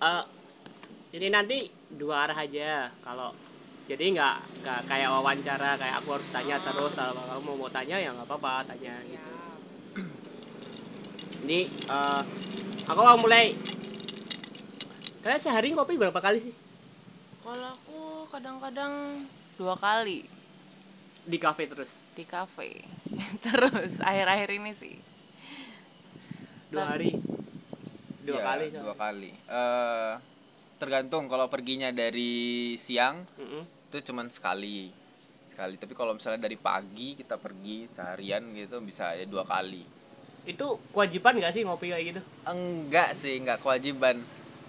Eh, ini nanti dua arah aja. Kalau jadi nggak nggak kayak wawancara kayak aku harus tanya terus kalau kamu mau, mau tanya ya nggak apa-apa tanya gitu. Siap. ini eh, aku mau mulai. Kalian sehari ngopi berapa kali sih? Kalau aku kadang-kadang dua kali. Di kafe terus? Di kafe. Terus akhir-akhir ini sih. dua hari dua Iya, kali dua kali. Eh, tergantung kalau perginya dari siang Mm-mm. itu cuman sekali. Sekali. Tapi kalau misalnya dari pagi kita pergi seharian gitu bisa ya dua kali. Itu kewajiban nggak sih ngopi kayak gitu? Enggak sih enggak kewajiban.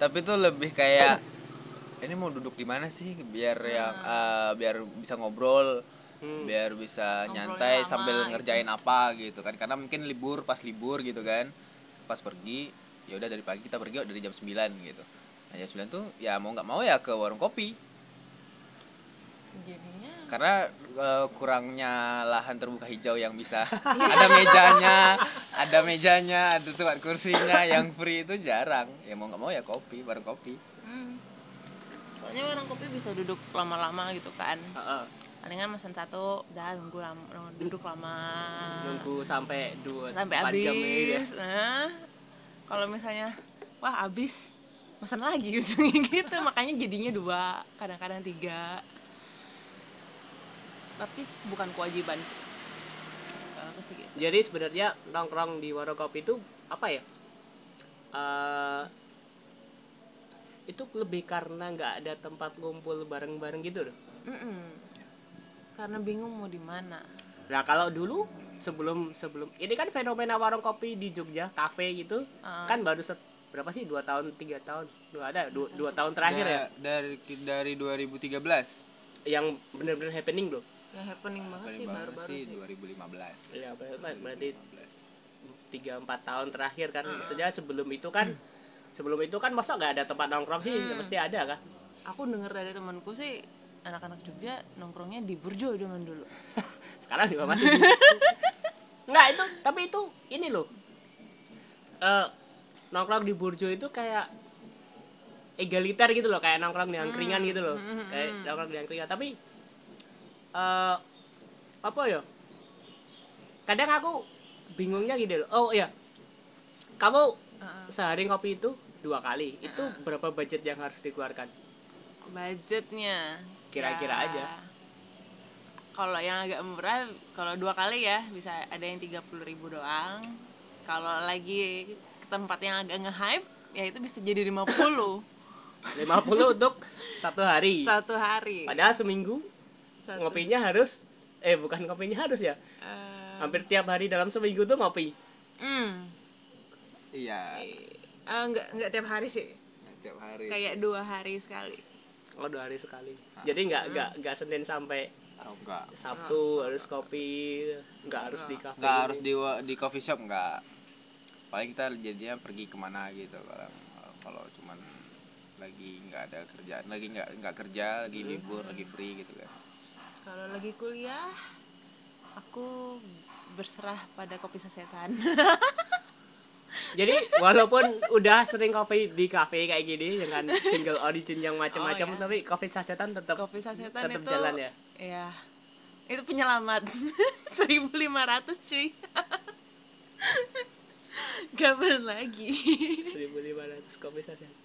Tapi itu lebih kayak ini mau duduk di mana sih? Biar yang eh, biar bisa ngobrol Hmm. biar bisa Ngobrolnya nyantai lama sambil gitu. ngerjain apa gitu kan. Karena mungkin libur pas libur gitu kan. Pas pergi ya udah dari pagi kita pergi dari jam 9 gitu nah jam 9 tuh ya mau nggak mau ya ke warung kopi Jadinya karena eh, kurangnya lahan terbuka hijau yang bisa ada mejanya ada mejanya ada tempat kursinya yang free itu jarang ya mau nggak mau ya kopi warung kopi hmm. Soalnya warung kopi bisa duduk lama-lama gitu kan. Heeh. Palingan pesan satu, udah nunggu lama, duduk lama. nunggu sampai dua sampai empat jam ya. habis. Nah, kalau misalnya wah habis pesan lagi gitu makanya jadinya dua kadang-kadang tiga. Tapi bukan kewajiban sih gitu. Jadi sebenarnya nongkrong di warung kopi itu apa ya? Eh, itu lebih karena nggak ada tempat ngumpul bareng-bareng gitu loh. Mm-mm. karena bingung mau di mana. Nah kalau dulu sebelum sebelum ini kan fenomena warung kopi di Jogja kafe gitu. Ah. kan baru set, berapa sih? Dua tahun tiga tahun? Dua ada dua, dua tahun terakhir ya? Da- dari dari 2013 yang bener-bener happening loh. Ya happening banget sih baru-baru sih sih. 2015 ya ber- berarti 2015. tiga empat tahun terakhir kan. Maksudnya sebelum itu kan sebelum itu kan masa nggak ada tempat nongkrong sih? Mesti ada kan? Aku denger dari temanku sih anak-anak Jogja nongkrongnya di Burjo zaman dulu sekarang juga masih di- nggak itu tapi itu ini loh. Eh nongkrong di Burjo itu kayak egaliter gitu loh kayak nongkrong di angkringan gitu loh. kayak nongkrong di angkringan tapi eh apa ya? Kadang aku bingungnya gitu loh. Oh iya. Kamu sehari ngopi itu dua kali. Itu berapa budget yang harus dikeluarkan? Budgetnya? Kira-kira ya, aja. Kalau yang agak murah kalau dua kali ya bisa ada yang 30.000 ribu doang. Kalau lagi ke tempat yang agak nge-hype ya itu bisa jadi 50 50 untuk satu hari. Satu hari. Padahal seminggu Satu. ngopinya harus eh bukan ngopinya harus ya. Eh, hampir tiap hari dalam seminggu tuh ngopi. Hmm, iya. Eh, enggak enggak tiap hari sih. Tiap hari. Kayak dua hari sekali. Oh dua hari sekali. Jadi nggak nggak nggak senin sampai oh, enggak. sabtu harus kopi nggak harus di kafe. Nggak harus di di coffee shop enggak. Paling kita jadinya pergi ke mana gitu kalau kalau cuman lagi nggak ada kerjaan lagi nggak nggak kerja lagi libur lagi free gitu kan. Kalau lagi kuliah aku berserah pada kopi sasetan. Jadi walaupun udah sering kopi di kafe kayak gini dengan single origin yang macam-macam Oh, ya. tapi kopi sasetan tetap kopi sasetan tetap itu jalan ya ya itu penyelamat. 1500 cuy. Kapan lagi. 1500 kopi sasetan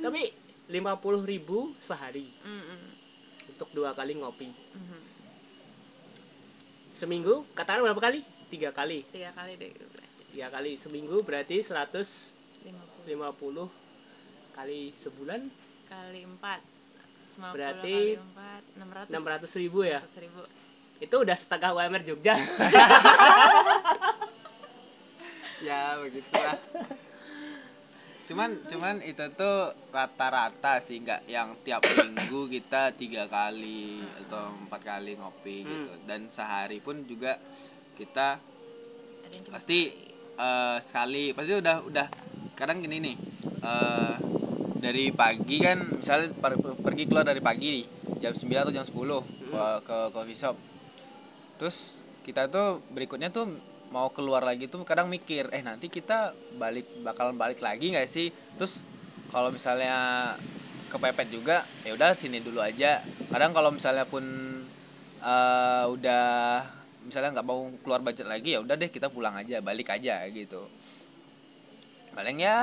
tapi 50.000 ribu sehari. Mm-mm. untuk dua kali ngopi. Mhm. seminggu katakan berapa kali? Tiga kali. Tiga kali deh. Tiga kali seminggu berarti 150 50 kali sebulan? Kali 4 50 Berarti kali 4 600 600 ribu ya? 600 ribu. Itu udah setengah UMR Jogja. Ya begitulah. Cuman cuman itu tuh rata-rata sih nggak yang tiap minggu kita tiga kali atau empat kali ngopi gitu. Dan sehari pun juga kita pasti eh, sekali. Pasti udah udah. Kadang gini nih eh, dari pagi kan misalnya per- pergi keluar dari pagi nih jam 9 atau jam 10 ke, ke coffee shop. Terus kita tuh berikutnya tuh mau keluar lagi tuh kadang mikir eh nanti kita balik bakalan balik lagi nggak sih? Terus kalau misalnya kepepet juga ya udah sini dulu aja. Kadang kalau misalnya pun eh, udah misalnya nggak mau keluar budget lagi ya udah deh kita pulang aja balik aja gitu. Paling ya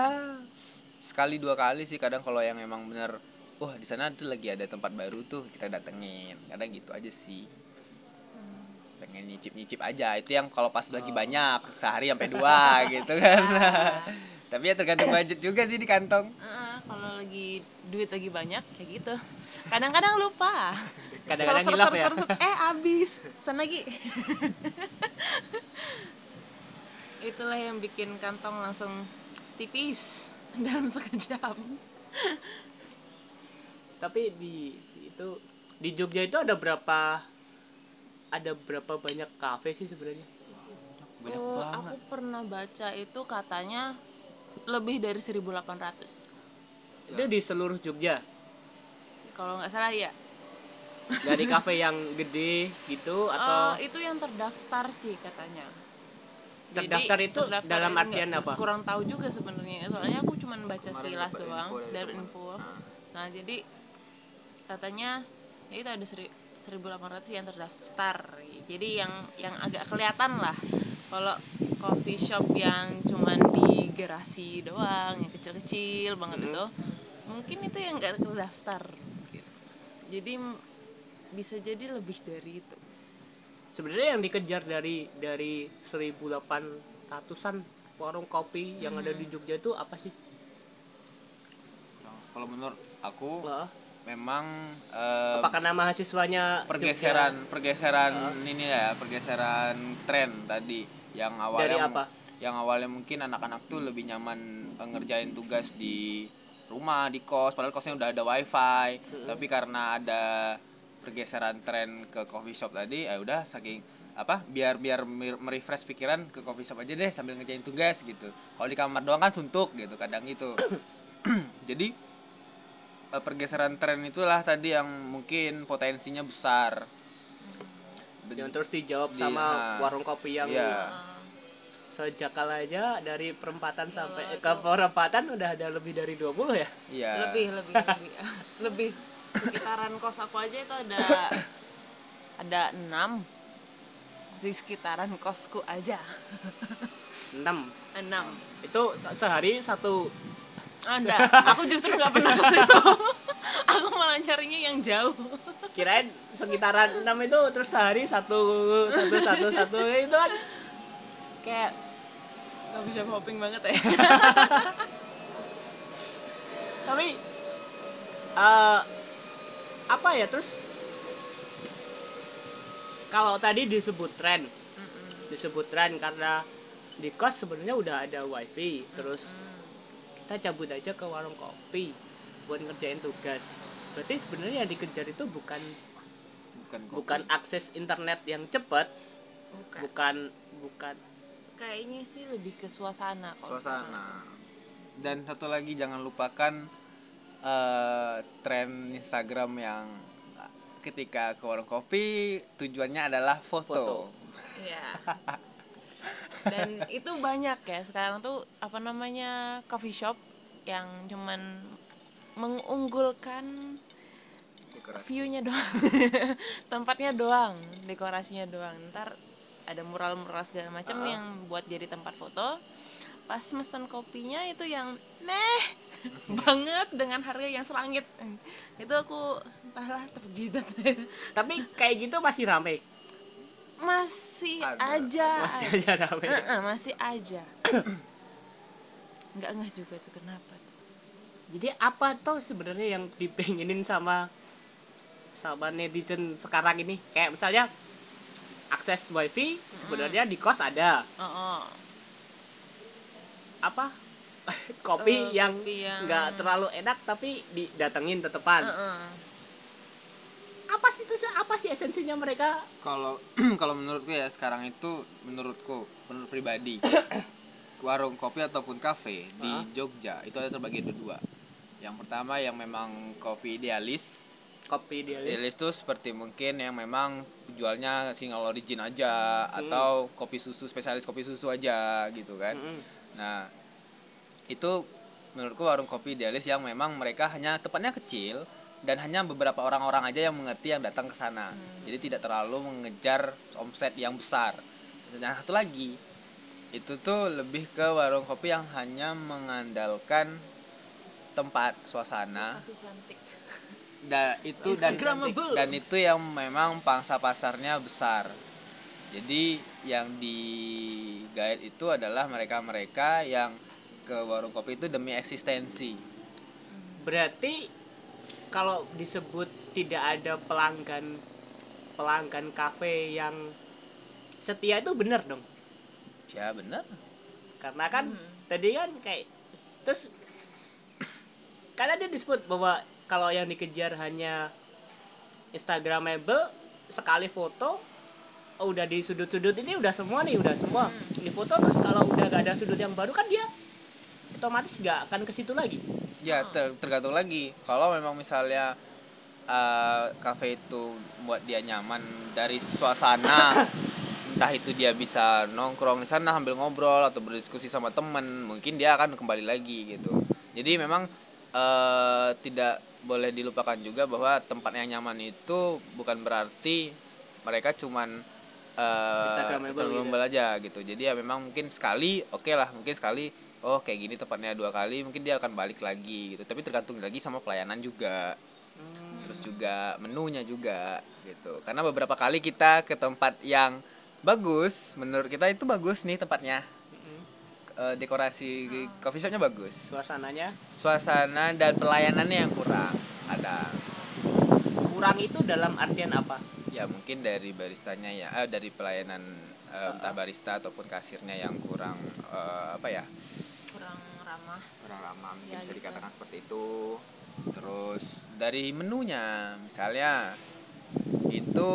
sekali dua kali sih. Kadang kalau yang emang bener wah di sana tuh lagi ada tempat baru tuh kita datengin. Kadang gitu aja sih. Pengen nyicip nyicip aja. Itu yang kalau pas lagi banyak sehari sampai dua gitu kan. Tapi ya tergantung budget juga sih di kantong. Heeh, kalau lagi duit lagi banyak kayak gitu. Kadang-kadang lupa. Kadang-kadang seret, ya? eh abis sana lagi. Itulah yang bikin kantong langsung tipis dalam sekejap tapi di itu di Jogja itu ada berapa ada berapa banyak kafe sih sebenarnya? Banyak Eh, banget. aku pernah baca itu katanya lebih dari 1800 itu di seluruh Jogja? Kalau nggak salah ya dari kafe yang gede gitu atau? Eh, itu yang terdaftar sih katanya Terdaftar itu dalam ini artian nggak- apa? kurang tahu juga sebenarnya. Soalnya aku cuma baca sekilas doang info dari info. Nah. nah jadi katanya ya itu ada seri, 1800 yang terdaftar. Jadi yang yang agak kelihatan lah kalau coffee shop yang cuman di garasi doang yang kecil-kecil banget itu mungkin itu yang nggak terdaftar. Gitu. jadi bisa jadi lebih dari itu sebenarnya yang dikejar dari dari 1800-an warung kopi yang ada di Jogja itu apa sih? Kalau menurut aku Wah, memang eh, apa karena mahasiswanya pergeseran Jogja? pergeseran ini ya pergeseran tren tadi yang awalnya Dari apa? yang awalnya mungkin anak-anak tuh lebih nyaman eh, ngerjain tugas di rumah di kos padahal kosnya udah ada wifi. Tapi karena ada pergeseran tren ke coffee shop tadi ya udah saking apa biar biar mer- merefresh pikiran ke coffee shop aja deh sambil ngerjain tugas gitu. Kalau di kamar doang kan suntuk gitu kadang gitu. Jadi eh, pergeseran tren itulah tadi yang mungkin potensinya besar. Yang terus dijawab Di- sama nah, warung kopi yang iya. sejakal aja dari perempatan sampai ke perempatan udah ada lebih dari 20 ya? Iya. Lebih lebih lebih lebih sekitaran kos aku aja itu ada ada enam di sekitaran kosku aja. 6 enam. Itu sehari satu? Ada. Aku justru nggak pernah ke situ. Aku malah nyarinya yang jauh. Kirain sekitaran 6 itu terus sehari satu satu satu satu itu kan. Kayak nggak bisa hopping banget ya. Tapi eh apa ya terus kalau tadi disebut tren. Disebut tren karena di kos sebenarnya udah ada wifi terus kita cabut aja ke warung kopi buat ngerjain tugas. Berarti sebenarnya yang dikejar itu bukan bukan kopi. bukan akses internet yang cepat. Bukan. Bukan bukan. Kayaknya sih lebih ke suasana kalau suasana. dan satu lagi jangan lupakan eh, tren Instagram yang ketika ke warung kopi tujuannya adalah foto, Foto. Iya. Dan itu banyak ya sekarang tuh apa namanya coffee shop yang cuman mengunggulkan view-nya doang. Tempatnya doang, dekorasinya doang. Ntar ada mural-mural segala macam yang buat jadi tempat foto. Pas mesen kopinya itu yang meh banget dengan harga yang selangit. Itu aku entahlah terjidat. tapi kayak gitu masih rame? Masih Ada. aja. Masih aja rame. Heeh, masih aja. Nggak nggak juga tuh kenapa tuh? Jadi apa tuh sebenarnya yang dipengenin sama sama netizen sekarang ini? Kayak misalnya akses wifi sebenarnya di kos ada. Apa kopi Eh, yang kopi yang- nggak terlalu enak tapi didatengin tetepan. Heeh. apa sih itu apa sih esensinya mereka? Kalau kalau menurutku ya sekarang itu menurutku menurut pribadi warung kopi ataupun kafe di Jogja itu ada terbagi ada dua. Yang pertama yang memang kopi idealis. Kopi idealis. Idealis itu seperti mungkin yang memang jualnya single origin aja atau kopi susu spesialis kopi susu aja gitu kan. Mm-mm. Nah, itu menurutku warung kopi idealis yang memang mereka hanya tempatnya kecil dan hanya beberapa orang-orang aja yang mengerti yang datang ke sana. Jadi tidak terlalu mengejar omset yang besar. Dan satu lagi, itu tuh lebih ke warung kopi yang hanya mengandalkan tempat suasana Masih cantik. da, itu dan dan itu yang memang pangsa pasarnya besar jadi yang di guide itu adalah mereka-mereka yang ke warung kopi itu demi eksistensi. Berarti kalau disebut tidak ada pelanggan pelanggan kafe yang setia itu benar dong? Ya bener karena kan tadi kan kayak terus karena dia disebut bahwa kalau yang dikejar hanya instagramable sekali foto oh, udah di sudut-sudut ini udah semua nih udah semua di foto terus kalau udah gak ada sudut yang baru kan dia otomatis gak akan ke situ lagi. Ya ter- tergantung lagi. Kalau memang misalnya eh, kafe itu buat dia nyaman dari suasana entah itu dia bisa nongkrong di sana sambil ngobrol atau berdiskusi sama temen mungkin dia akan kembali lagi gitu. Jadi memang eh, tidak boleh dilupakan juga bahwa tempat yang nyaman itu bukan berarti mereka cuman eh, Instagramable Instagramable aja gitu. Jadi ya memang mungkin sekali oke lah mungkin sekali oh kayak gini tempatnya dua kali mungkin dia akan balik lagi gitu. Tapi tergantung lagi sama pelayanan juga. Terus juga menunya juga gitu. Karena beberapa kali kita ke tempat yang bagus menurut kita itu bagus nih tempatnya. Eh, dekorasi coffee shopnya bagus. Suasananya? Suasana dan pelayanannya yang kurang ada. Kurang itu dalam artian apa? Ya mungkin dari baristanya ya eh, dari pelayanan eh, entah barista ataupun kasirnya yang kurang eh, apa ya ramah. kurang lama mungkin Ya, bisa gitu. dikatakan seperti itu terus dari menunya misalnya itu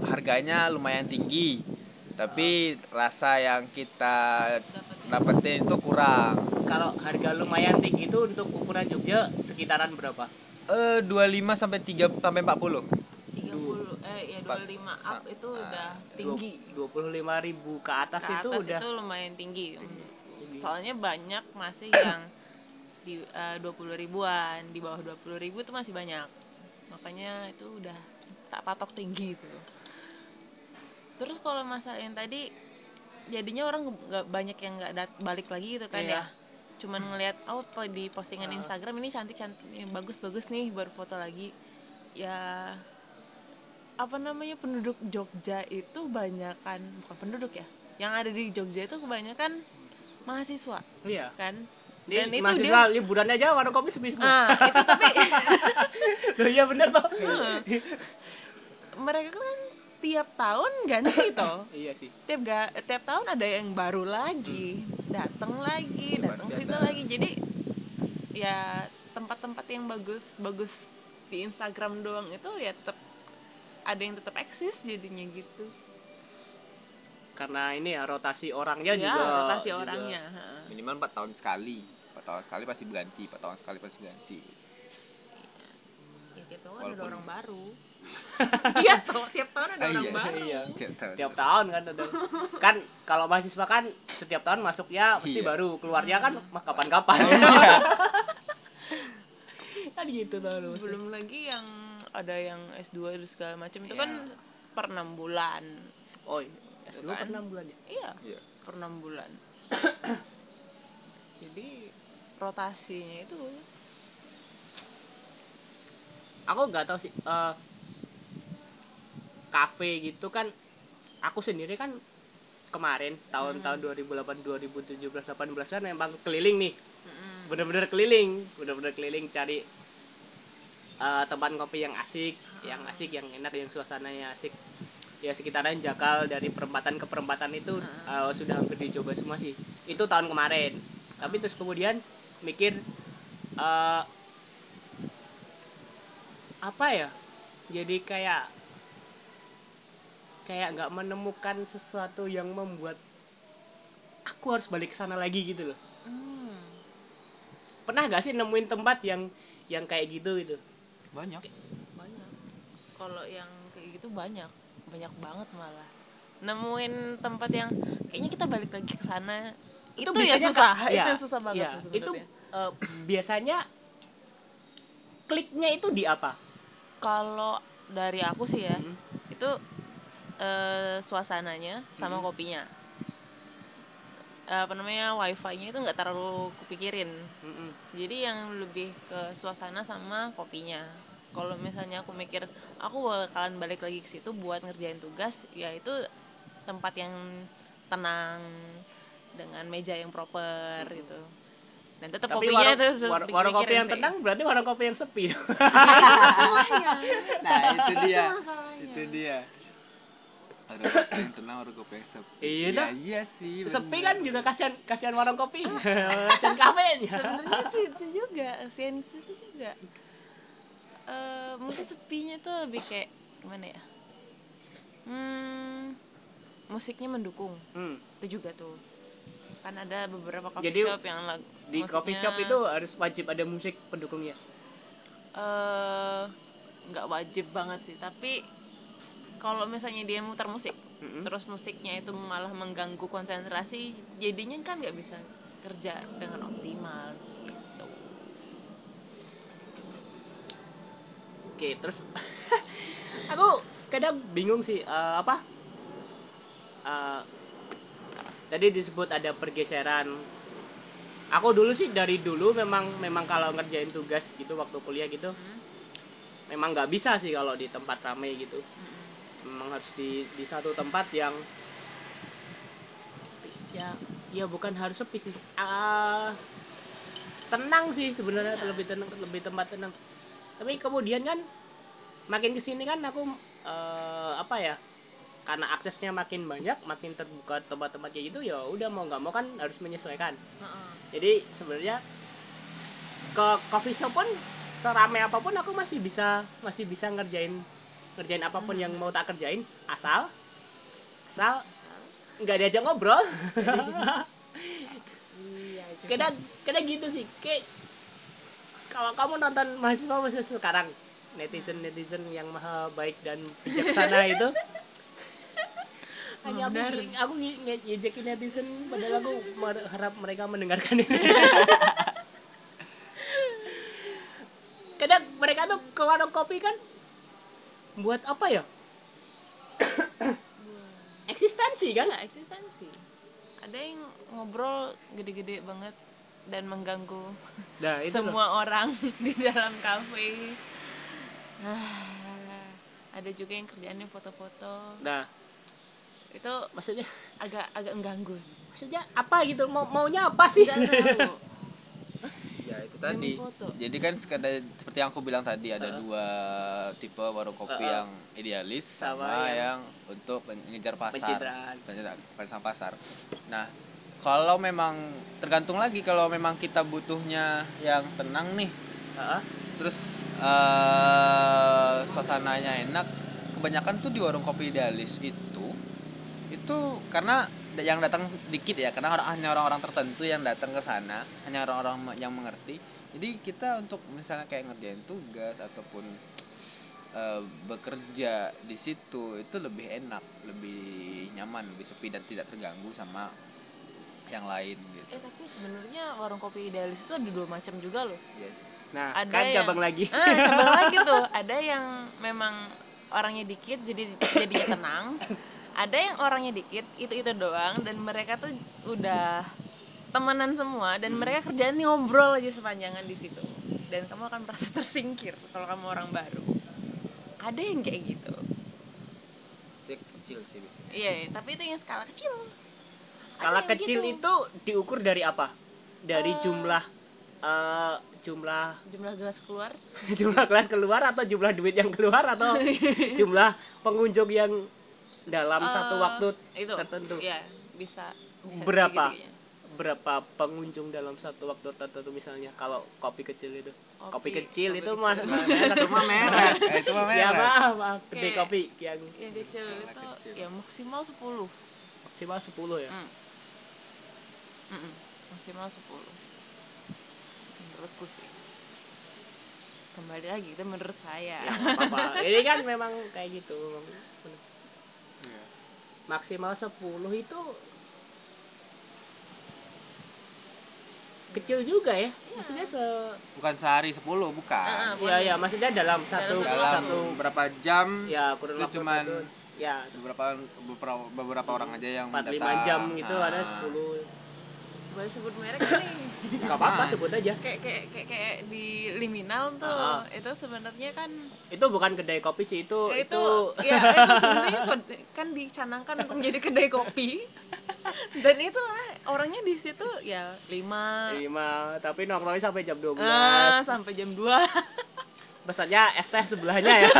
harganya lumayan tinggi tapi rasa yang kita dapetin itu kurang kalau harga lumayan tinggi itu untuk ukuran Jogja sekitaran berapa eh 25 sampai 3 sampai 40 30 eh ya 25 up itu ah, udah tinggi. dua puluh lima ribu ke atas, Ke itu atas udah itu lumayan tinggi. Soalnya banyak masih yang di dua puluh ribuan, di bawah dua puluh ribu itu masih banyak. Makanya itu udah tak patok tinggi itu. Terus kalau masalah yang tadi jadinya orang nggak banyak yang nggak dat- balik lagi gitu kan Iya. ya cuman ngelihat oh di postingan Instagram ini cantik cantik bagus bagus nih baru foto lagi ya apa namanya penduduk Jogja itu banyakan bukan penduduk ya yang ada di Jogja itu kebanyakan mahasiswa iya. kan? Dan itu mahasiswa dia liburan aja warung kopi sepi semua ah itu tapi Loh, iya bener toh. Mereka kan tiap tahun ganti toh. Iya sih. Tiap ga, tiap tahun ada yang baru lagi datang lagi datang situ lagi. Jadi ya tempat-tempat yang bagus bagus di Instagram doang itu ya tetap ada yang tetap eksis jadinya gitu karena ini ya rotasi orangnya ya juga rotasi juga. orangnya minimal 4 tahun sekali. 4 tahun sekali pasti berganti 4 tahun sekali pasti ganti ya tiap tahun ada Walaupun- orang baru. Iya toh tiap tahun ada Ah, orang iya. baru. Iya. Tiap tahun. Tiap tahun kan ada. Kan kalau mahasiswa kan setiap tahun masuknya pasti Iya. baru. Keluarnya kan mah kapan-kapan. Kan gitu tuh lu. belum lagi yang ada yang S2 dan segala macam itu kan per enam bulan. Oh iya S2 kan? per enam bulan ya? Iya Iya. per enam bulan. Jadi rotasinya itu aku nggak tahu sih eh, kafe gitu kan aku sendiri kan kemarin tahun-tahun 2008 2017 18 kan memang keliling nih. Bener-bener keliling bener-bener keliling cari eh, tempat kopi yang asik yang asik yang enak yang suasananya asik ya sekitaran Jakal dari perempatan ke perempatan itu eh, sudah hampir dicoba semua sih. Itu tahun kemarin. Tapi terus kemudian mikir eh, apa ya? Jadi kayak kayak nggak menemukan sesuatu yang membuat aku harus balik ke sana lagi gitu loh. Pernah gak sih nemuin tempat yang yang kayak gitu gitu? Banyak. Banyak. Kalau yang kayak gitu banyak banyak banget malah. Nemuin tempat yang kayaknya kita balik lagi ke sana. Itu, ya biasanya susah. Kak, itu ya, yang susah banget ya, itu eh, biasanya kliknya itu di apa? Kalau dari aku sih ya Hmm. itu eh, suasananya sama Hmm. kopinya. Eh, apa namanya wifi-nya itu nggak terlalu kupikirin. Mm-mm. jadi yang lebih ke suasana sama kopinya kalau misalnya aku mikir aku bakalan balik lagi ke situ buat ngerjain tugas ya itu tempat yang tenang dengan meja yang proper gitu. Dan tetap tapi kopinya warung, itu war- warung kopi yang sih. tenang berarti warung kopi yang sepi. Masalahnya. Nah itu dia. Masalahnya. itu dia. Warung kopi yang tenang warung kopi yang sepi. Iya Iya, dah. iya sih sepi bener. kan juga kasihan kasihan warung kopi kasihan kafenya. Sebenarnya sih itu juga kasihan di situ juga Eh, mungkin sepinya tuh lebih kayak gimana ya? Hmm, musiknya mendukung. Hmm. itu juga tuh. Kan ada beberapa coffee Jadi, shop yang lag, di coffee shop itu harus wajib ada musik pendukungnya? Eh, nggak wajib banget sih. Tapi kalau misalnya dia muter musik Mm-mm. terus musiknya itu malah mengganggu konsentrasi jadinya kan nggak bisa kerja dengan optimal oke terus aku kadang bingung sih eh, apa Eh, tadi disebut ada pergeseran. Aku dulu sih dari dulu memang memang kalau ngerjain tugas gitu waktu kuliah gitu memang nggak bisa sih kalau di tempat ramai gitu. Memang harus di di satu tempat yang ya ya bukan harus sepi sih. Ah, tenang sih sebenarnya lebih tenang lebih tempat tenang tapi kemudian kan makin ke sini kan aku eh, apa ya karena aksesnya makin banyak makin terbuka tempat-tempat kayak gitu ya udah mau nggak mau kan harus menyesuaikan. Jadi sebenarnya ke coffee shop pun seramai apa pun aku masih bisa masih bisa ngerjain ngerjain apa pun yang mau tak kerjain asal asal nggak diajak ngobrol. Iya kadang kadang gitu sih kayak kalau kamu nonton mahasiswa mahasiswa sekarang netizen netizen yang maha baik dan bijaksana itu? Hanya aku aku nge- nge- ngejekin netizen padahal aku harap mereka mendengarkan ini. Kadang mereka tuh ke warung kopi kan buat apa ya? Eksistensi kan? Nggak eksistensi. Ada yang ngobrol gede-gede banget dan mengganggu nah itu loh. semua orang di dalam kafe. Ah, ada juga yang kerjaannya foto-foto. Nah. Itu maksudnya? agak agak mengganggu. Maksudnya apa gitu? Mau maunya apa sih? Ya itu tadi. jadi kan sekadar seperti yang aku bilang tadi ada dua tipe warung kopi Uh-uh. yang idealis Sama sama, yang- yang, untuk mengejar pasar. Pencitraan. Pasar. Nah kalau memang tergantung lagi kalau memang kita butuhnya yang tenang nih Heeh. terus eh suasananya enak kebanyakan tuh di warung kopi idealis itu itu karena yang datang dikit ya karena orang- hanya orang-orang tertentu yang datang ke sana hanya orang-orang yang mengerti jadi kita untuk misalnya kayak ngerjain tugas ataupun eh, bekerja di situ itu lebih enak lebih nyaman lebih sepi dan tidak terganggu sama yang lain gitu. Eh tapi sebenarnya warung kopi idealis itu ada dua macam juga loh. Iya sih. nah ada kan yang- cabang lagi. Ah, cabang lagi tuh. Ada yang memang orangnya dikit jadi jadinya tenang. Ada yang orangnya dikit itu itu doang dan mereka tuh udah temenan semua dan mereka kerjaan ngobrol aja sepanjangan di situ. Dan kamu akan merasa tersingkir kalau kamu orang baru. Ada yang kayak gitu. Itu kecil sih biasanya. Iya tapi itu yang skala kecil skala kecil gitu. itu diukur dari apa? Dari jumlah eh, jumlah jumlah gelas keluar. Jumlah kelas keluar atau jumlah duit yang keluar atau jumlah pengunjung yang dalam satu Eh, waktu itu. tertentu? Ya bisa, bisa berapa? berapa pengunjung dalam satu waktu tertentu misalnya kalau kopi kecil itu? Kopi, Kopi- kecil kopi itu kecil. mah itu mah merek. Eh, itu mah ya merek. maaf maaf. Gede Kayak- kopi yang yang kecil itu kecil. ya maksimal 10 maksimal 10 ya? Hmm. Mm-mm, maksimal 10 menurutku sih. Kembali lagi itu menurut saya. Ya apa-apa. Ini kan memang kayak gitu. Iya. maksimal 10 itu kecil juga ya. Maksudnya se bukan sehari 10 bukan. Ah, ya ya maksudnya dalam satu dalam satu berapa jam ya kurun itu cuman itu, ya. beberapa beberapa beberapa orang aja yang 4 datang. 5 jam gitu Ah. ada 10 boleh sebut merek nih nggak apa-apa sebut aja. Kayak kayak kayak kayak di liminal tuh Ah. itu sebenarnya kan itu bukan kedai kopi sih itu itu, itu, ya itu sebenarnya kan dicanangkan untuk menjadi kedai kopi. Dan itu lah, orangnya di situ ya lima. Lima tapi nongkrongnya sampai jam 12 ah, sampai jam 2 pesannya es teh sebelahnya ya.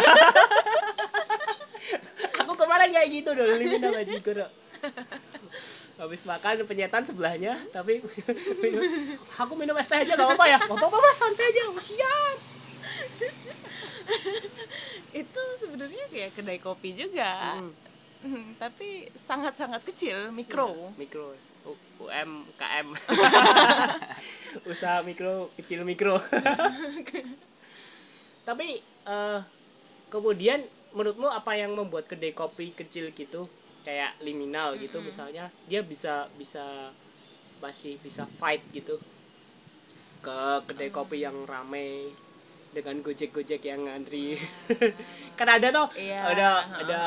Aku kemarin kayak gitu dulu liminal aja. Habis makan penyetan sebelahnya tapi minum, aku minum es teh aja gak apa-apa ya? Gak apa-apa mas. Santai aja oh, siap. Itu sebenarnya kayak kedai kopi juga. Hmm. Tapi sangat-sangat kecil mikro. Mikro. U- UMKM usaha mikro kecil mikro. Tapi eh, kemudian menurutmu apa yang membuat kedai kopi kecil gitu kayak liminal gitu misalnya dia bisa bisa masih bisa fight gitu ke kedai kopi yang rame dengan gojek-gojek yang ngantri. Kan ada tuh Iya, ada ada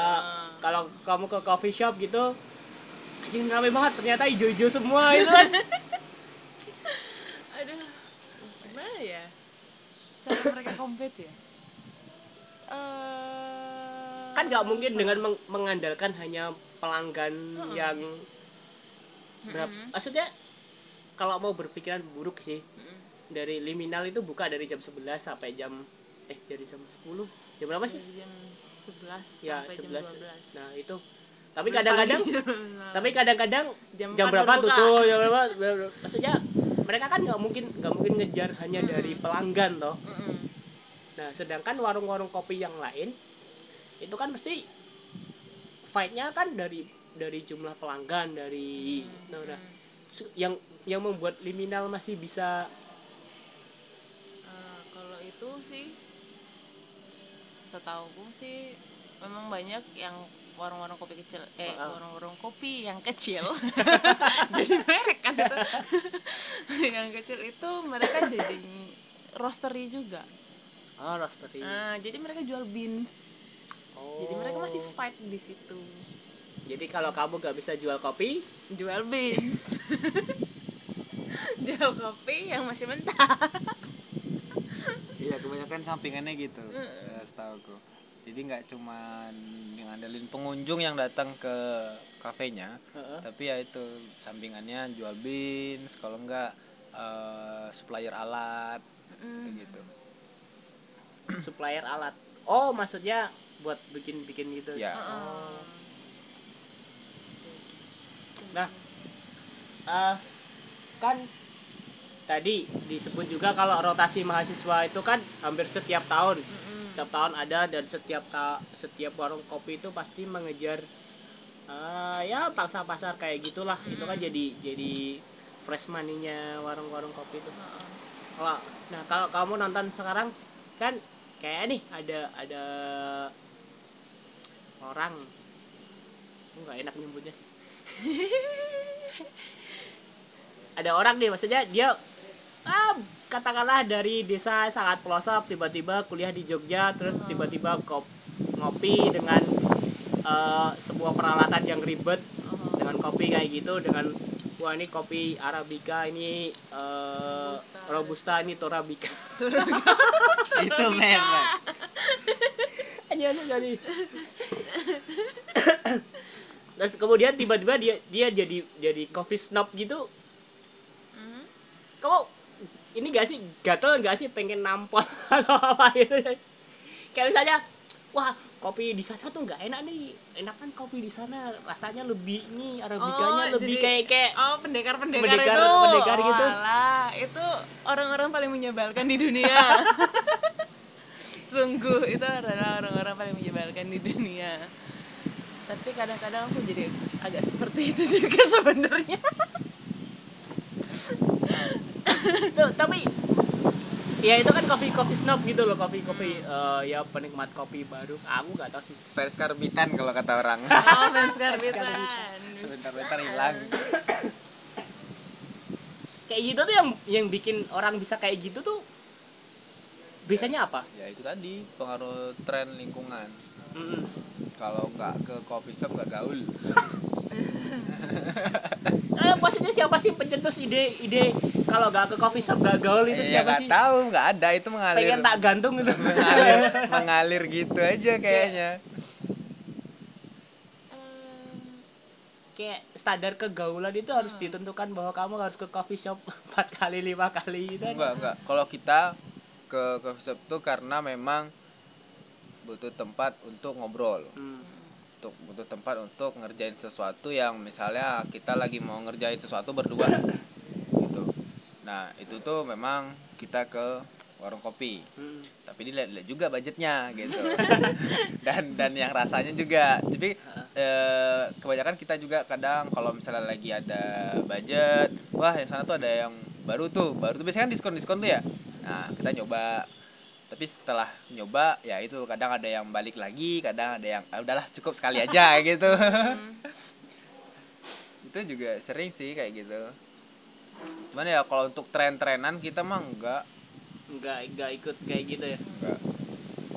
kalau kamu ke coffee shop gitu anjing rame banget ternyata hijau-hijau semua itu kan. Aduh gimana ya? Cara mereka kompet ya? Eh, kan nggak mungkin dengan meng- mengandalkan hanya pelanggan yang berapa maksudnya kalau mau berpikiran buruk sih dari liminal itu buka dari jam 11 sampai jam eh dari jam 10 jam berapa sih? Dari jam 11 ya sampai 11 jam 12 nah itu. Tapi 11 kadang-kadang tapi kadang-kadang Jam jam, 4 berapa tutup jam berapa? Maksudnya mereka kan nggak mungkin nggak mungkin ngejar hanya dari pelanggan toh. Mm-mm. nah sedangkan warung-warung kopi yang lain itu kan mesti fightnya kan dari dari jumlah pelanggan dari nah, udah. Yang yang membuat liminal masih bisa Eh, kalau itu sih setauku sih memang banyak yang warung-warung kopi kecil eh warung-warung kopi yang kecil. Jadi merek kan itu yang kecil itu mereka jadi roastery juga. Oh roastery. Nah jadi mereka jual beans oh. jadi mereka masih fight di situ. Jadi kalau kamu nggak bisa jual kopi? Jual beans. Jual kopi yang masih mentah. Iya kebanyakan sampingannya gitu eh, setahuku jadi nggak cuman ngandelin pengunjung yang datang ke kafenya Heeh. tapi ya itu sampingannya jual beans kalau enggak eh, supplier alat gitu gitu. Supplier alat oh maksudnya buat bikin bikin gitu? Ya. Oh. Nah eh, kan tadi disebut juga kalau rotasi mahasiswa itu kan hampir setiap tahun. Setiap tahun ada dan setiap ta- setiap warung kopi itu pasti mengejar eh, ya pangsa pasar kayak gitulah. Itu kan jadi jadi fresh money-nya warung-warung kopi itu. Kalau nah kalau kamu nonton sekarang kan kayak nih ada ada orang. Nggak enak nyebutnya sih. Ada orang nih maksudnya dia ah katakanlah dari desa sangat pelosok tiba-tiba kuliah di Jogja terus tiba-tiba kop ngopi dengan eh, sebuah peralatan yang ribet. Dengan kopi kayak gitu dengan wah ini kopi arabica ini eh, robusta. ini torabika itu hanya jadi terus kemudian tiba-tiba dia dia jadi jadi coffee snob gitu. Hmm. kamu ini gak sih? Gatel gak sih pengen nampol atau apa gitu kayak misalnya wah kopi di sana tuh nggak enak nih. Enakan kopi di sana rasanya lebih ini arabikanya lebih jadi- kayak kayak oh pendekar pendekar, Pendekar- itu pendekar gitu. Walah, itu orang-orang paling menyebalkan di dunia. Sungguh itu adalah orang-orang paling menyebalkan di dunia. Tapi kadang-kadang aku jadi agak seperti itu juga sebenarnya. Tuh, tapi ya itu kan kopi kopi snob gitu loh kopi kopi eh, ya penikmat kopi baru aku nggak tahu sih Fans karbitan kalau kata orang. oh fans karbitan Bentar-bentar hilang. kayak gitu tuh yang yang bikin orang bisa kayak gitu tuh biasanya apa Ya itu tadi pengaruh tren lingkungan. Mm-mm. Kalau nggak ke coffee shop nggak gaul. Eh, maksudnya siapa sih pencetus ide ide kalau nggak ke coffee shop nggak gaul itu ya siapa nggak sih tahu, nggak ada itu mengalir. pengen tak gantung gitu mengalir, mengalir gitu aja kayaknya. kayak standar kegaulan itu harus ditentukan bahwa kamu harus ke coffee shop empat kali lima kali gitu kan Enggak, enggak. Kalau kita ke coffee shop tuh karena memang butuh tempat untuk ngobrol. Hmm. Untuk butuh tempat untuk ngerjain sesuatu yang misalnya kita lagi mau ngerjain sesuatu berdua. Nah, itu tuh memang kita ke warung kopi. Hmm. Tapi dilihat-lihat juga budgetnya gitu. dan dan yang rasanya juga. Tapi eh, kebanyakan kita juga kadang kalau misalnya lagi ada budget, wah yang sana tuh ada yang baru tuh, baru tuh biasanya kan diskon-diskon tuh ya. Nah, kita nyoba. Tapi setelah nyoba ya itu kadang ada yang balik lagi, kadang ada yang ah, udahlah cukup sekali aja gitu. itu juga sering sih kayak gitu. Cuman ya kalau untuk tren-trenan kita mah enggak, nggak nggak ikut kayak gitu ya enggak.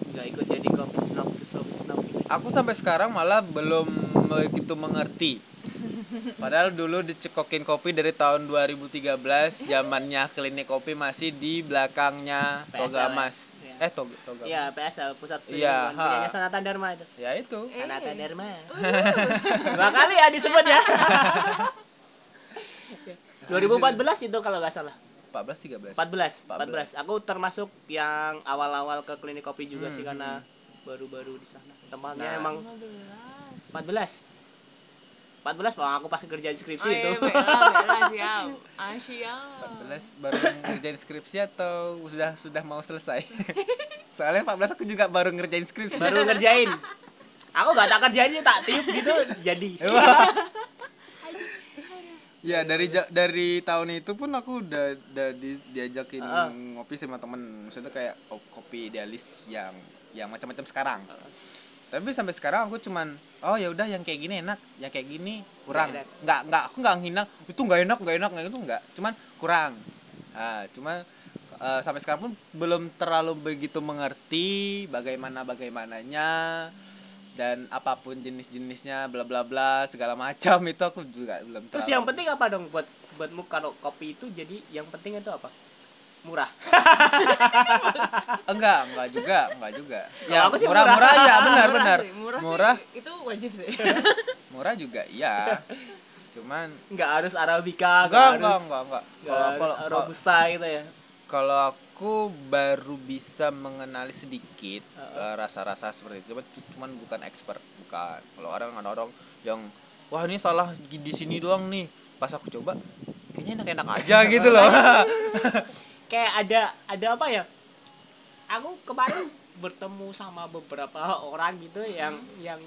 nggak ikut jadi coffee snob coffee snob gitu aku sampai sekarang malah belum begitu mengerti padahal dulu dicekokin kopi dari tahun 2013 zamannya klinik kopi masih di belakangnya PSL Toga ya? Mas Iya. eh Toga Toga Iya, PSL pusat studi ha. punyanya Sanata Dharma itu. ya itu Sanata Dharma. Dua kali ya disebut ya. 2014 itu kalau nggak salah. 14 13 14, 14. 14. Aku termasuk yang awal-awal ke klinik kopi juga sih Hmm, karena baru-baru di sana. Tempatnya Nah. emang 14. 14 Bang, aku pas kerjaan skripsi oh itu. iya bela bela siap ah siap 14 baru ngerjain skripsi atau sudah sudah mau selesai soalnya 14 aku juga baru ngerjain skripsi baru ngerjain. Aku nggak tak kerjain sih, tak tiup gitu jadi. Ya dari dari tahun itu pun aku udah udah di- diajakin Heeh. ngopi sama temen maksudnya kayak oh, kopi idealis yang yang macam-macam sekarang. Tapi sampai sekarang aku cuman oh ya udah yang kayak gini enak, yang kayak gini kurang. Nggak Nggak aku nggak ngina itu nggak enak nggak enak nggak itu nggak, cuman kurang. Nah, cuman eh, sampai sekarang pun belum terlalu begitu mengerti bagaimana bagaimananya dan apa pun jenis-jenisnya bla bla bla segala macam itu aku juga belum Terus terlalu- yang penting apa dong buat buatmu kalau kopi itu jadi yang penting itu apa? Murah. enggak enggak juga enggak juga ya aku sih murah murah. murah ya benar benar sih, murah, murah sih, itu wajib sih murah juga iya cuman Nggak harus arabica, enggak nggak enggak harus enggak enggak nggak kalau harus kalau kalau- robusta gitu ya. Kalau aku baru bisa mengenali sedikit eh, rasa-rasa seperti itu cuman cuman bukan expert bukan. Kalau orang ada orang yang wah ini salah di sini doang nih. Pas aku coba kayaknya enak-enak aja gitu loh. Kayak ada ada apa ya? Aku kemarin bertemu sama beberapa orang gitu yang yang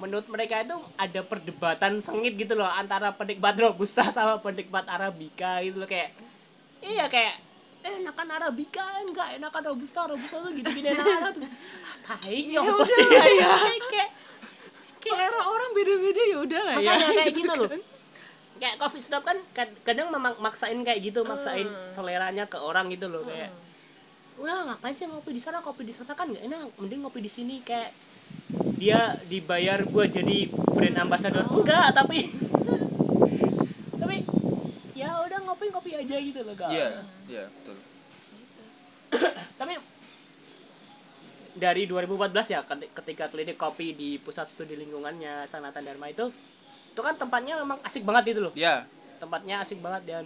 menurut mereka itu ada perdebatan sengit gitu loh antara penikmat robusta sama penikmat arabica gitu loh. Kayak iya kayak eh enakan arabica enggak enakan robusta robusta tuh gini gini enakan tai ya apa sih kayak selera orang beda-beda ya udah lah ya. Makanya kayak gitu loh. Kayak coffee shop kan kad- kadang memang maksain kayak gitu maksain seleranya ke orang gitu loh kayak udah ngapain sih ngopi di sana? Kopi di sana kan nggak enak mending ngopi di sini kayak dia dibayar buat jadi brand ambassador. Enggak tapi tapi ya udah ngopi ngopi aja gitu loh kak. Iya iya betul. Tapi dari 2014 ya keti- ketika klinik kopi di pusat studi lingkungannya Sanata Dharma itu itu kan tempatnya memang asik banget gitu loh. Iya. Tempatnya asik banget dan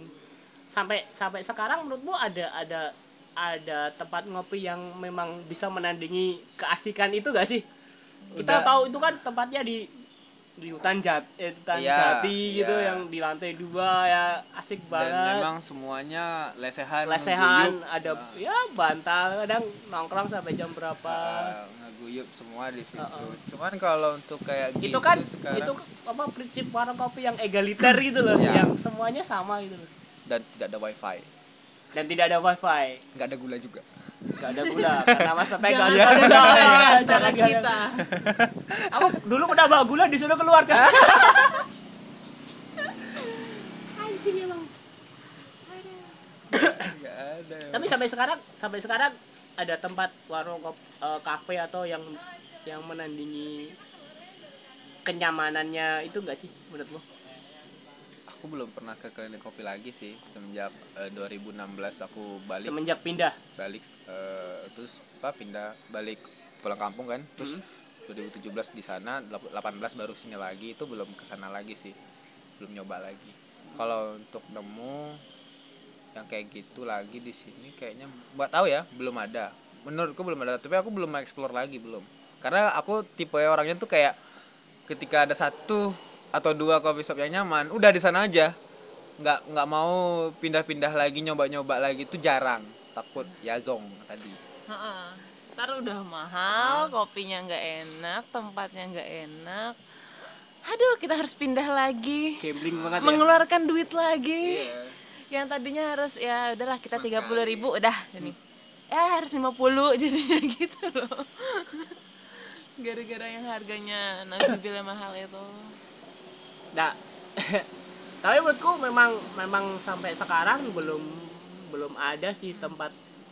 sampai sampai sekarang menurutmu ada ada ada tempat ngopi yang memang bisa menandingi keasikan itu gak sih? Kita Udah. tahu itu kan tempatnya di di hutan jat eh, hutan Iya, jati gitu iya. yang di lantai dua ya asik dan banget. memang semuanya lesehan lesehan ada Nah, ya bantal kadang nongkrong sampai jam berapa. Uh, ngeguyup semua di situ. Uh-uh. cuman kalau untuk kayak itu gitu kan sekarang itu apa prinsip warung kopi yang egaliter gitu loh Iya. yang semuanya sama gitu loh. Dan tidak ada wifi dan tidak ada wifi. Nggak ada gula juga. Nggak ada gula karena masa pegang Jangan Jangan, pada jangan, jangan jangan, antara jangan. kita. aku dulu pernah bawa gula disuruh keluar kan anjing emang. Nggak ada. Tapi sampai sekarang sampai sekarang ada tempat warung eh, kafe atau yang yang menandingi kenyamanannya itu enggak sih menurutmu aku belum pernah ke klinik kopi lagi sih semenjak eh, 2016 aku balik. Semenjak pindah? Balik eh, terus apa pindah balik pulang kampung kan. Terus 2017 di sana 18 baru sini lagi itu belum ke sana lagi sih. Belum nyoba lagi. Kalau untuk nemu yang kayak gitu lagi di sini kayaknya buat tahu ya belum ada. Menurutku belum ada tapi aku belum explore lagi belum. Karena aku tipe orangnya tuh kayak ketika ada satu atau dua coffee shop yang nyaman udah di sana aja nggak nggak mau pindah-pindah lagi nyoba-nyoba lagi itu jarang takut ya zong tadi Heeh. Ntar udah mahal, kopinya nggak enak, tempatnya nggak enak. Aduh, kita harus pindah lagi. gambling banget ya Mengeluarkan duit lagi. Yang tadinya harus ya udahlah kita tiga puluh ribu udah ini. Ya harus 50 jadinya gitu loh. Gara-gara yang harganya nauzubillah mahal itu. Nah tapi menurutku memang memang sampai sekarang belum belum ada sih tempat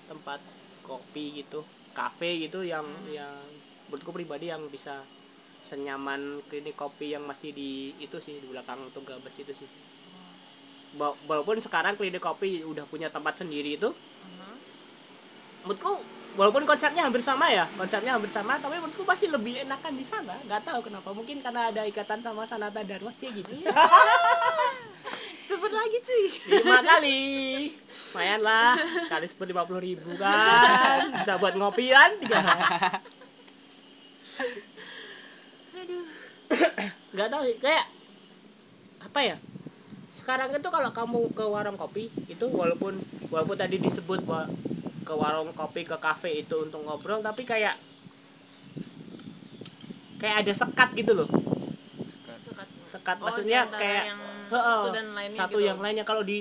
tempat kopi gitu kafe gitu yang yang menurutku pribadi yang bisa senyaman klinik kopi yang masih di itu sih di belakang tunggal bus itu sih. Wa- walaupun sekarang klinik kopi udah punya tempat sendiri itu menurutku walaupun konsepnya hampir sama ya konsepnya hampir sama tapi menurutku masih lebih enakan di sana. Nggak tahu kenapa mungkin karena ada ikatan sama Sanata Dharma C gitu. Sebut lagi cuy. lima kali. Lumayan lah sekali sebut lima puluh ribu kan. Bisa buat ngopi kan? Tiga. Aduh. nggak tahu kayak apa ya? Sekarang itu kalau kamu ke warung kopi itu walaupun walaupun tadi disebut bahwa ke warung kopi ke kafe itu untuk ngobrol tapi kayak kayak ada sekat gitu loh. Sekat. sekat. Oh, maksudnya kayak yang Heeh, satu dan lainnya satu gitu. yang lainnya. Kalau di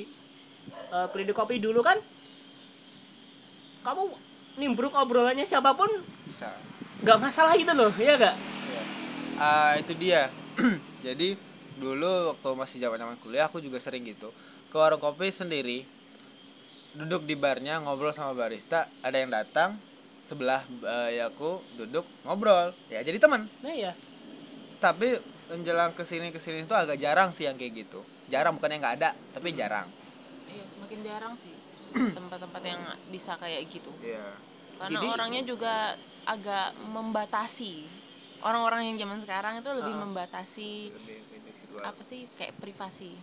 eh, klinik kopi dulu kan kamu nimbruk obrolannya siapa pun bisa. nggak masalah gitu loh ya gak Iya. Ah, itu dia. Jadi dulu waktu masih zaman zaman kuliah aku juga sering gitu ke warung kopi sendiri duduk di barnya ngobrol sama barista ada yang datang sebelah eh, aku duduk ngobrol ya jadi teman nah ya tapi menjelang ke sini ke sini itu agak jarang sih yang kayak gitu jarang bukan yang nggak ada tapi jarang Iya, semakin jarang sih tempat-tempat yang bisa kayak gitu. iya Karena Jadi- orangnya juga agak membatasi. Orang-orang yang zaman sekarang itu lebih Ah. membatasi lebih individual apa sih kayak privasi.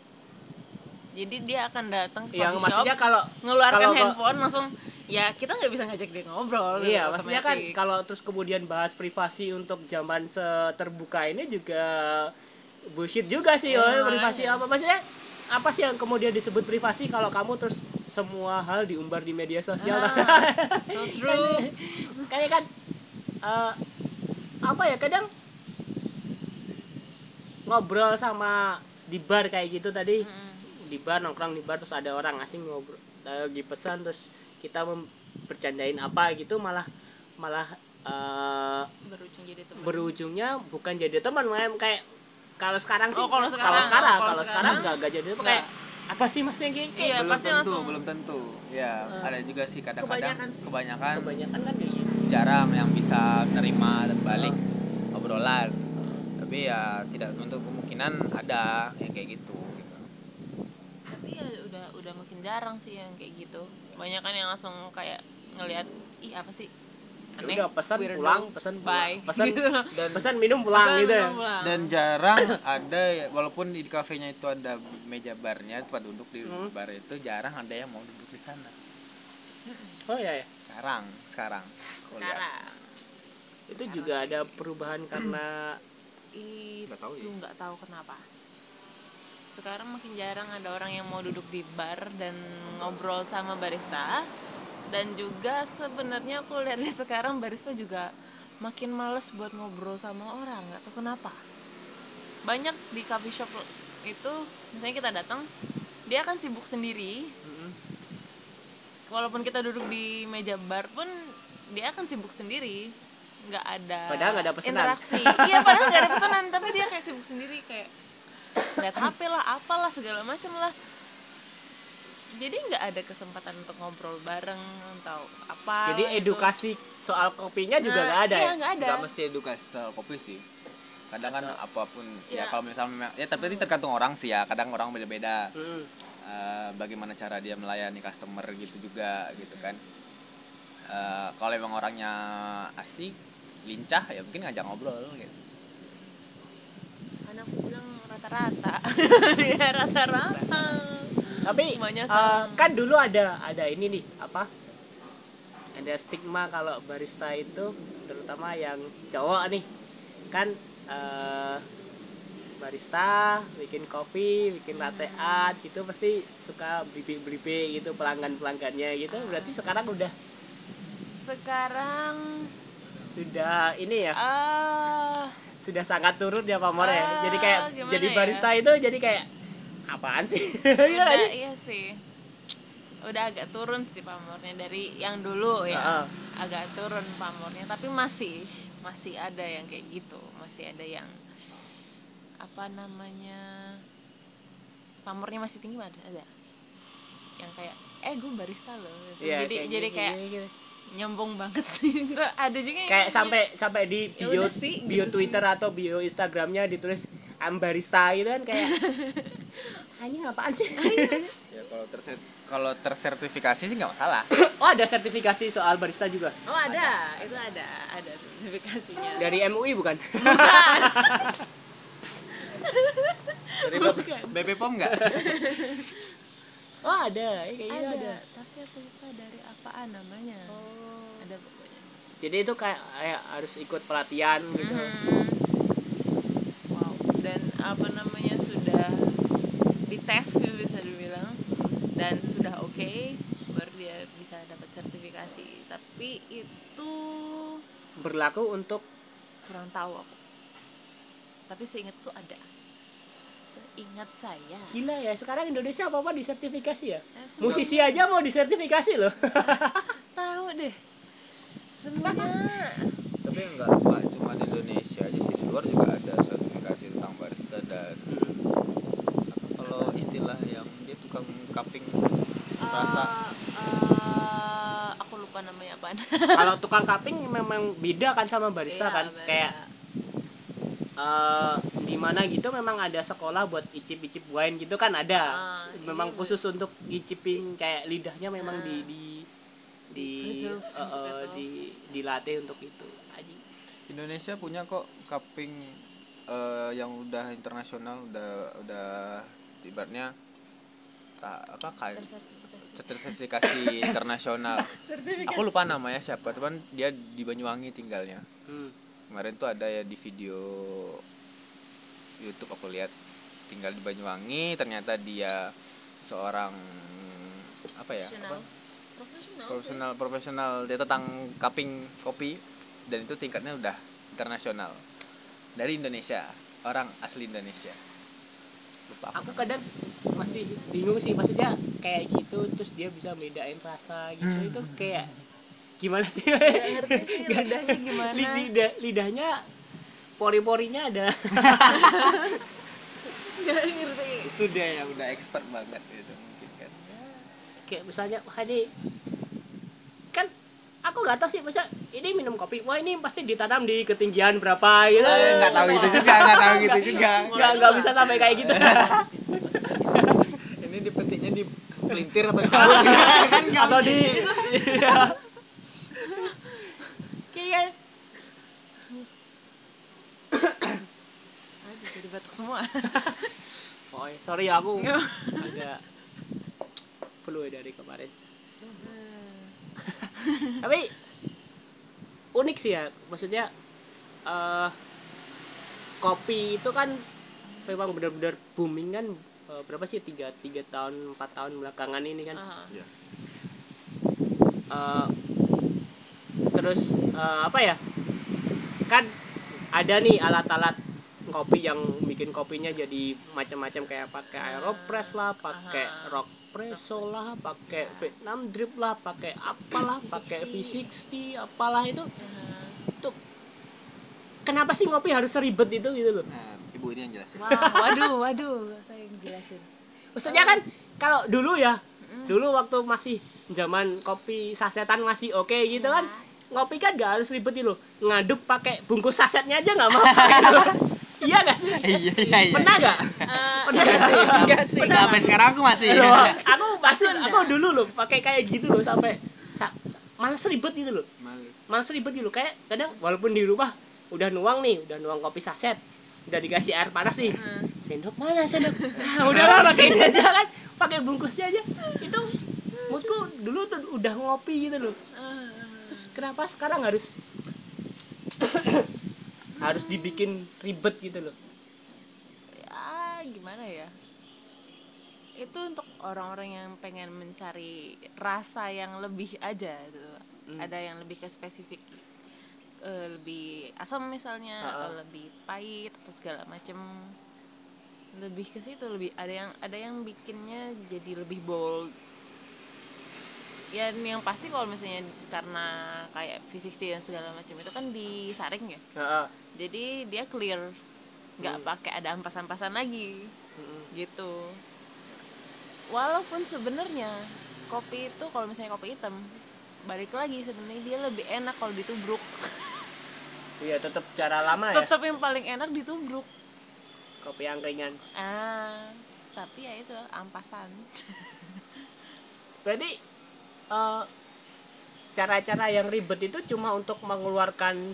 Jadi dia akan datang ke yang maksudnya shop, kalau ngeluarkan kalau handphone langsung ya kita nggak bisa ngajak dia ngobrol. gitu, iya maksudnya kan kalau terus kemudian bahas privasi untuk zaman seterbuka ini juga bullshit juga sih Iya, oh, privasi makanya. apa maksudnya apa sih yang kemudian disebut privasi kalau kamu terus semua hal diumbar di media sosial Ah, so true. kayak kan eh, apa ya kadang ngobrol sama di bar kayak gitu tadi di bar nongkrong di bar terus ada orang asing ngobrol lagi pesan terus kita bercandain apa gitu malah malah eh, Berujung jadi teman. berujungnya bukan jadi teman kayak kalau sekarang sih Oh, kalau sekarang, kalau sekarang kalau kalau sekarang sekarang, nggak nggak jadi teman. Kayak apa sih maksudnya kayak, kayak Iya, belum pasti tentu langsung. belum tentu. Ya ada juga sih kadang-kadang. Kebanyakan sih. kebanyakan kebanyakan kan justru jarang yang bisa nerima dan balik obrolan. Tapi ya tidak menutup kemungkinan ada yang kayak gitu, gitu. Udah makin jarang sih yang kayak gitu banyak kan yang langsung kayak ngelihat ih apa sih Ya udah pesan weirdo, pulang pesan bye pulang. pesan Gitu. dan pesan minum pulang Pesan gitu ya minum pulang. dan jarang ada ya, walaupun di kafenya itu ada meja barnya tempat duduk di Hmm. bar itu jarang ada yang mau duduk di sana oh ya, ya. jarang sekarang lihat. sekarang itu juga ada perubahan karena itu Nggak tahu ya. nggak tahu kenapa sekarang makin jarang ada orang yang mau duduk di bar dan ngobrol sama barista. Dan juga sebenarnya aku lihat sekarang barista juga makin males buat ngobrol sama orang nggak tahu kenapa. Banyak di coffee shop itu misalnya kita datang dia akan sibuk sendiri. Walaupun kita duduk di meja bar pun dia akan sibuk sendiri. Nggak ada Padahal nggak ada pesanan. interaksi. Iya padahal nggak ada pesanan tapi dia kayak sibuk sendiri kayak lihat HP lah apalah segala macam lah jadi nggak ada kesempatan untuk ngobrol bareng atau apa Jadi gitu. edukasi soal kopinya juga Nah, nggak ada iya, ya. nggak ada nggak mesti edukasi soal kopi sih kadang kan apa pun ya Iya. kalau misalnya ya tapi itu tergantung orang sih ya kadang orang beda-beda Hmm. Eh, bagaimana cara dia melayani customer gitu juga gitu kan Eh, kalau emang orangnya asik lincah ya mungkin ngajak ngobrol gitu rata-rata ya rata-rata Tapi Kebanyakan. eh, kan dulu ada ada ini nih apa? Ada stigma kalau barista itu terutama yang cowok nih kan eh, barista bikin kopi, bikin latte art gitu pasti suka blibi-blibi gitu pelanggan-pelanggannya gitu. Berarti sekarang udah sekarang sudah ini ya, ah sudah sangat turun ya pamor ya. Ah, Jadi kayak jadi ya? barista itu jadi kayak apaan sih? Iya udah sih? iya sih udah agak turun sih pamornya dari yang dulu ya Heeh. agak turun pamornya tapi masih masih ada yang kayak gitu masih ada yang apa namanya pamornya masih tinggi ada ada yang kayak eh gue barista loh gitu. Iya, jadi jadi gitu, kayak gitu. Nyombong banget sih. Ada juga yang kayak sampai sampai di Ya bio sih, bio gitu. Twitter atau bio Instagramnya ditulis I'm barista gitu kan kayak hanya apaan sih? Ya kalau terset kalau tersertifikasi sih nggak masalah. Oh ada sertifikasi soal barista juga? Oh ada. Itu ada ada sertifikasinya. Dari MUI bukan? Dari BP POM nggak oh ada. Ya, kayak ada, ada. tapi aku lupa dari apaan namanya. Ada pokoknya. Jadi itu kayak, kayak harus ikut pelatihan gitu. Hmm. wow. Dan apa namanya sudah dites sih bisa dibilang. Dan sudah oke baru dia bisa dapat sertifikasi. Tapi itu berlaku untuk kurang tahu aku. Tapi seingatku ada seingat saya. Gila ya sekarang Indonesia apa apa disertifikasi ya? Eh, musisi aja mau disertifikasi loh. Tahu deh. Semuanya tapi nggak nggak cuma di Indonesia aja sih di luar juga ada sertifikasi tentang barista dan apa kalau istilah yang dia tukang cupping rasa. Eh, eh, aku lupa namanya apaan. Kalau tukang cupping memang beda kan sama barista Iya, kan? beda. kayak eh di mana gitu memang ada sekolah buat icip-icip wine gitu kan ada. Ah, memang iya, khusus untuk icipin kayak lidahnya memang di di di Preserve. eh, untuk eh, itu. di dilatih untuk itu. Anjing. Indonesia punya kok cupping eh, yang udah internasional udah udah ibaratnya tak apa kayak sertifikasi internasional. Aku lupa namanya siapa teman dia di Banyuwangi tinggalnya. Hmm. Kemarin tuh ada ya di video YouTube aku lihat tinggal di Banyuwangi ternyata dia seorang apa ya Profesional. apa? Profesional. profesional profesional dia tentang cupping kopi dan itu tingkatnya udah internasional dari Indonesia orang asli Indonesia lupa aku aku kadang masih bingung sih maksudnya kayak gitu terus dia bisa bedain rasa gitu itu kayak gimana sih? Nggak ngerti sih lidahnya gimana. Li- lidah lidahnya pori-porinya ada. Gak ngerti. itu dia yang udah expert banget itu mungkin kan. Kayak misalnya wah ini kan aku nggak tahu sih masa ini minum kopi wah ini pasti ditanam di ketinggian berapa gitu. Eh, nggak tahu gitu juga nggak tahu gitu juga. nggak nggak bisa sampai kayak gitu. Ini dipetiknya di pelintir atau di kan nggak atau di Iya. kayak Aduh, jadi batuk semua. oh sorry ya, aku agak flu dari kemarin. Tapi unik sih ya maksudnya eh kopi itu kan memang benar-benar booming kan eh, berapa sih tiga tiga tahun empat tahun belakangan ini kan? Ah, Iya. Eh, terus eh, apa ya? Kan ada nih alat-alat kopi yang bikin kopinya jadi macam-macam kayak pakai aeropress lah pakai rock espresso lah pakai Vietnam drip lah pakai apalah pakai V60 apalah itu itu kenapa sih ngopi harus seribet itu gitu loh Nah, ibu ini yang jelasin. Wah, waduh, waduh, saya yang jelasin. maksudnya kan kalau dulu ya dulu waktu masih zaman kopi sasetan masih oke gitu kan ngopi kan gak harus ribet loh. Ngaduk pakai bungkus sasetnya aja nggak mau gitu iya gak sih? Iya iya iya. pernah gak pernah gak Enggak sih. Sampai sekarang aku masih. Loh, aku pasti aku dulu loh pakai kayak gitu loh sampai sa- malas ribet gitu loh. Males. malas ribet gitu loh. Kayak kadang walaupun di rumah udah nuang nih udah nuang kopi saset udah dikasih air panas nih. Sendok mana sendok? Ah, udahlah pakai ini aja kan. Pakai bungkusnya aja. Itu moodku dulu tuh udah ngopi gitu loh terus kenapa sekarang harus harus dibikin ribet gitu loh? Ya, gimana ya? Itu untuk orang-orang yang pengen mencari rasa yang lebih aja gitu. Ada yang lebih ke spesifik lebih asam misalnya atau lebih pahit atau segala macem. Lebih ke situ lebih ada yang ada yang bikinnya jadi lebih bold ya yang pasti kalau misalnya karena kayak V60 dan segala macam itu kan disaring ya. Heeh. jadi dia clear nggak pakai ada ampas-ampasan lagi. Gitu. Walaupun sebenarnya kopi itu kalau misalnya kopi hitam balik lagi sebenarnya dia lebih enak kalau ditubruk. Iya tetap cara lama ya. Tetap yang paling enak ditubruk. Kopi angkringan ah tapi ya itu ampasan. Berarti cara-cara yang ribet itu cuma untuk mengeluarkan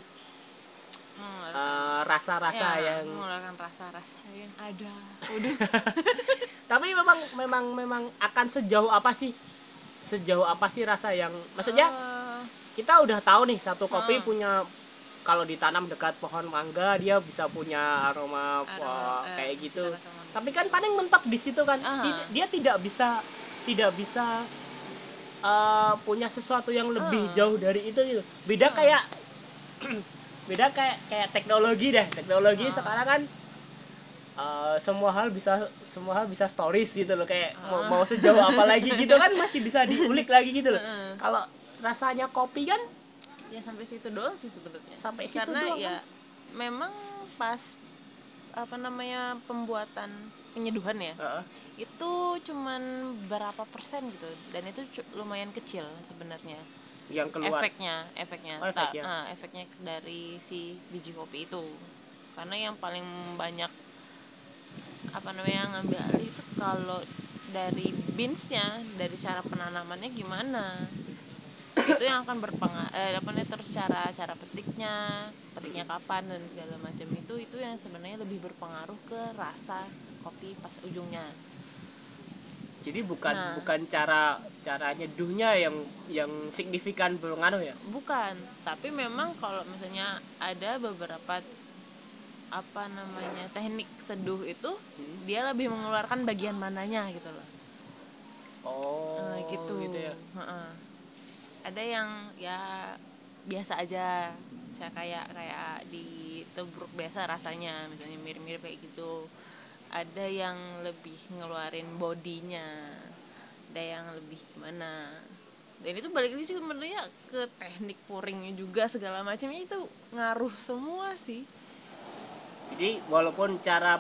eh, rasa-rasa ya, yang mengeluarkan rasa-rasa yang ada. Udah tapi memang memang memang akan sejauh apa sih? Sejauh apa sih rasa yang maksudnya Eh, kita udah tahu nih satu kopi Hmm. punya kalau ditanam dekat pohon mangga dia bisa punya aroma, Aroma, wah, eh, kayak gitu. tapi kan paling mentok di situ kan. Aha. Tid- dia tidak bisa tidak bisa eh, punya sesuatu yang lebih Ah. jauh dari itu gitu beda kayak beda kayak kayak teknologi deh teknologi Ah. sekarang kan eh, semua hal bisa semua hal bisa stories gitu loh kayak mau, Ah. mau sejauh apa lagi gitu kan masih bisa diulik lagi gitu loh kalau rasanya kopi kan ya sampai situ doang sih sebenarnya Sampai situ karena doang, ya memang pas apa namanya pembuatan penyeduhan ya Heeh. Itu cuman berapa persen gitu dan itu lumayan kecil sebenarnya. Yang keluar? Efeknya efeknya. Oh, Ta- efeknya. ah, efeknya dari si biji kopi itu. Karena yang paling banyak apa namanya ngambil alih itu kalau dari beansnya dari cara penanamannya gimana. Itu yang akan berpengaruh eh, apa namanya terus cara cara petiknya petiknya kapan dan segala macam itu itu yang sebenarnya lebih berpengaruh ke rasa kopi pas ujungnya jadi bukan Nah. bukan cara cara nyeduhnya yang yang signifikan berpengaruh ya? Bukan tapi memang kalau misalnya ada beberapa apa namanya teknik seduh itu dia lebih mengeluarkan bagian mananya gitu loh. Oh Nah, gitu, ya. Heeh. ada yang ya biasa aja. Saya kayak kayak di tubruk biasa rasanya misalnya mirip-mirip kayak gitu ada yang lebih ngeluarin bodinya ada yang lebih gimana dan itu balik lagi sih sebenarnya ke teknik pouringnya juga segala macamnya itu ngaruh semua sih jadi walaupun cara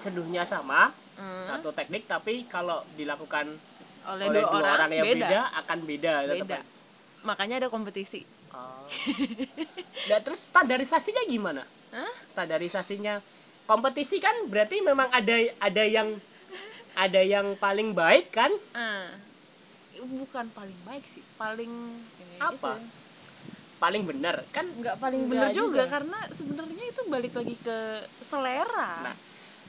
seduhnya sama Hmm. satu teknik tapi kalau dilakukan oleh, oleh, dua, orang, yang beda beda, akan beda beda kan? makanya ada kompetisi Oh. Nah, terus standarisasinya gimana? Hah? Standarisasinya kompetisi kan berarti memang ada ada yang ada yang paling baik kan? Ah, bukan paling baik sih paling ini Apa? itu. Paling benar kan? nggak paling bener juga, juga. karena sebenarnya itu balik lagi ke selera Nah,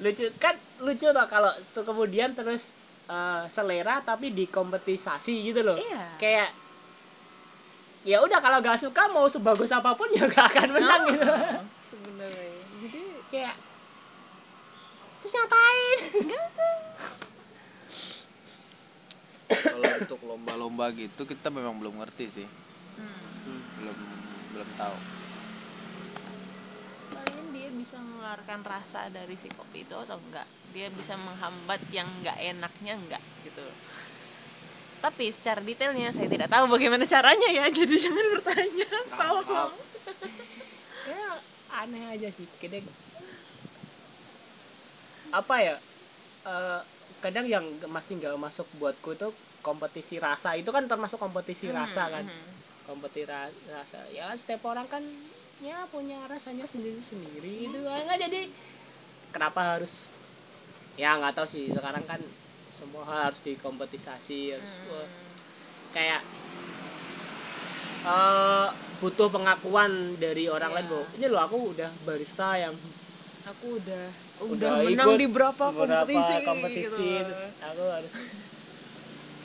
lucu kan lucu toh kalau tuh kemudian terus eh, selera tapi dikompetisasi gitu loh. Iya. Kayak ya udah kalau gak suka mau sebagus apa pun ya gak akan menang gitu. sebenarnya jadi Kayak terus ngapain? Kalau untuk lomba-lomba gitu kita memang belum ngerti sih. Belum belum tahu. paling dia bisa mengeluarkan rasa dari si kopi itu atau enggak? Dia bisa menghambat yang enggak enaknya enggak gitu. Tapi secara detailnya saya tidak tahu bagaimana caranya ya jadi jangan bertanya. Tolong ya aneh aja sih kadang apa ya eh, kadang yang masih nggak masuk buatku itu kompetisi rasa. Itu kan termasuk kompetisi rasa kan. kompetisi ra- rasa. Ya setiap orang kan ya punya rasanya sendiri sendiri itu kan. Jadi kenapa harus ya nggak tahu sih. Sekarang kan semua harus dikompetisasi harus wah, kayak eh butuh pengakuan dari orang Iya. lain loh ini loh aku udah barista yang aku udah udah, udah menang ikut di berapa kompetisi, kompetisi, gitu. terus aku harus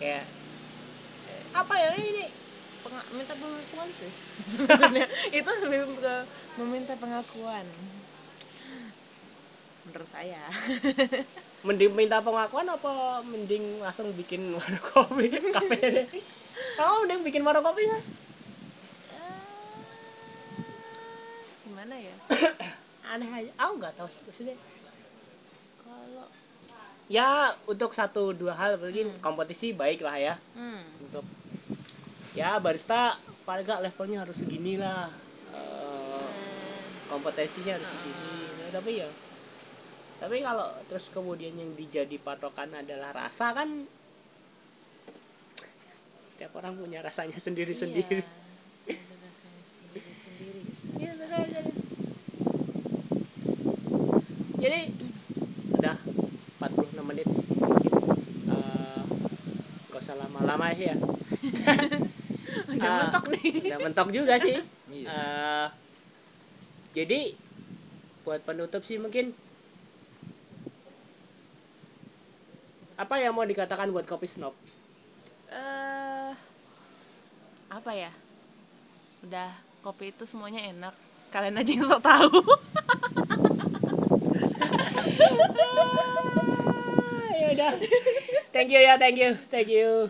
kayak eh, apa ya ini Penga- minta pengakuan sih? Sebenarnya itu lebih ke meminta pengakuan. Menurut saya. Mending minta pengakuan apa mending langsung bikin warung kopi kafe? Deh kamu mending bikin warung kopi ya gimana ya? Aneh aja. Aku nggak tahu sih maksudnya kalau ya untuk satu dua hal mungkin kompetisi baik lah ya. Hmm, untuk ya barista paling nggak levelnya harus segini lah. Eh, kompetisinya harus segini. Nah, tapi ya tapi kalau terus kemudian yang dijadi patokan adalah rasa kan setiap orang punya rasanya sendiri sendiri iya, ada rasanya sendiri sendiri Iya, jadi udah 46 menit sih mungkin Eh, gak usah lama-lama sih ya. Udah Ah, mentok nih. udah mentok juga sih. Eh, jadi buat penutup sih mungkin apa yang mau dikatakan buat kopi snob? Eh apa ya? Udah kopi itu semuanya enak. Kalian aja yang so tahu. Ya udah thank you ya thank you thank you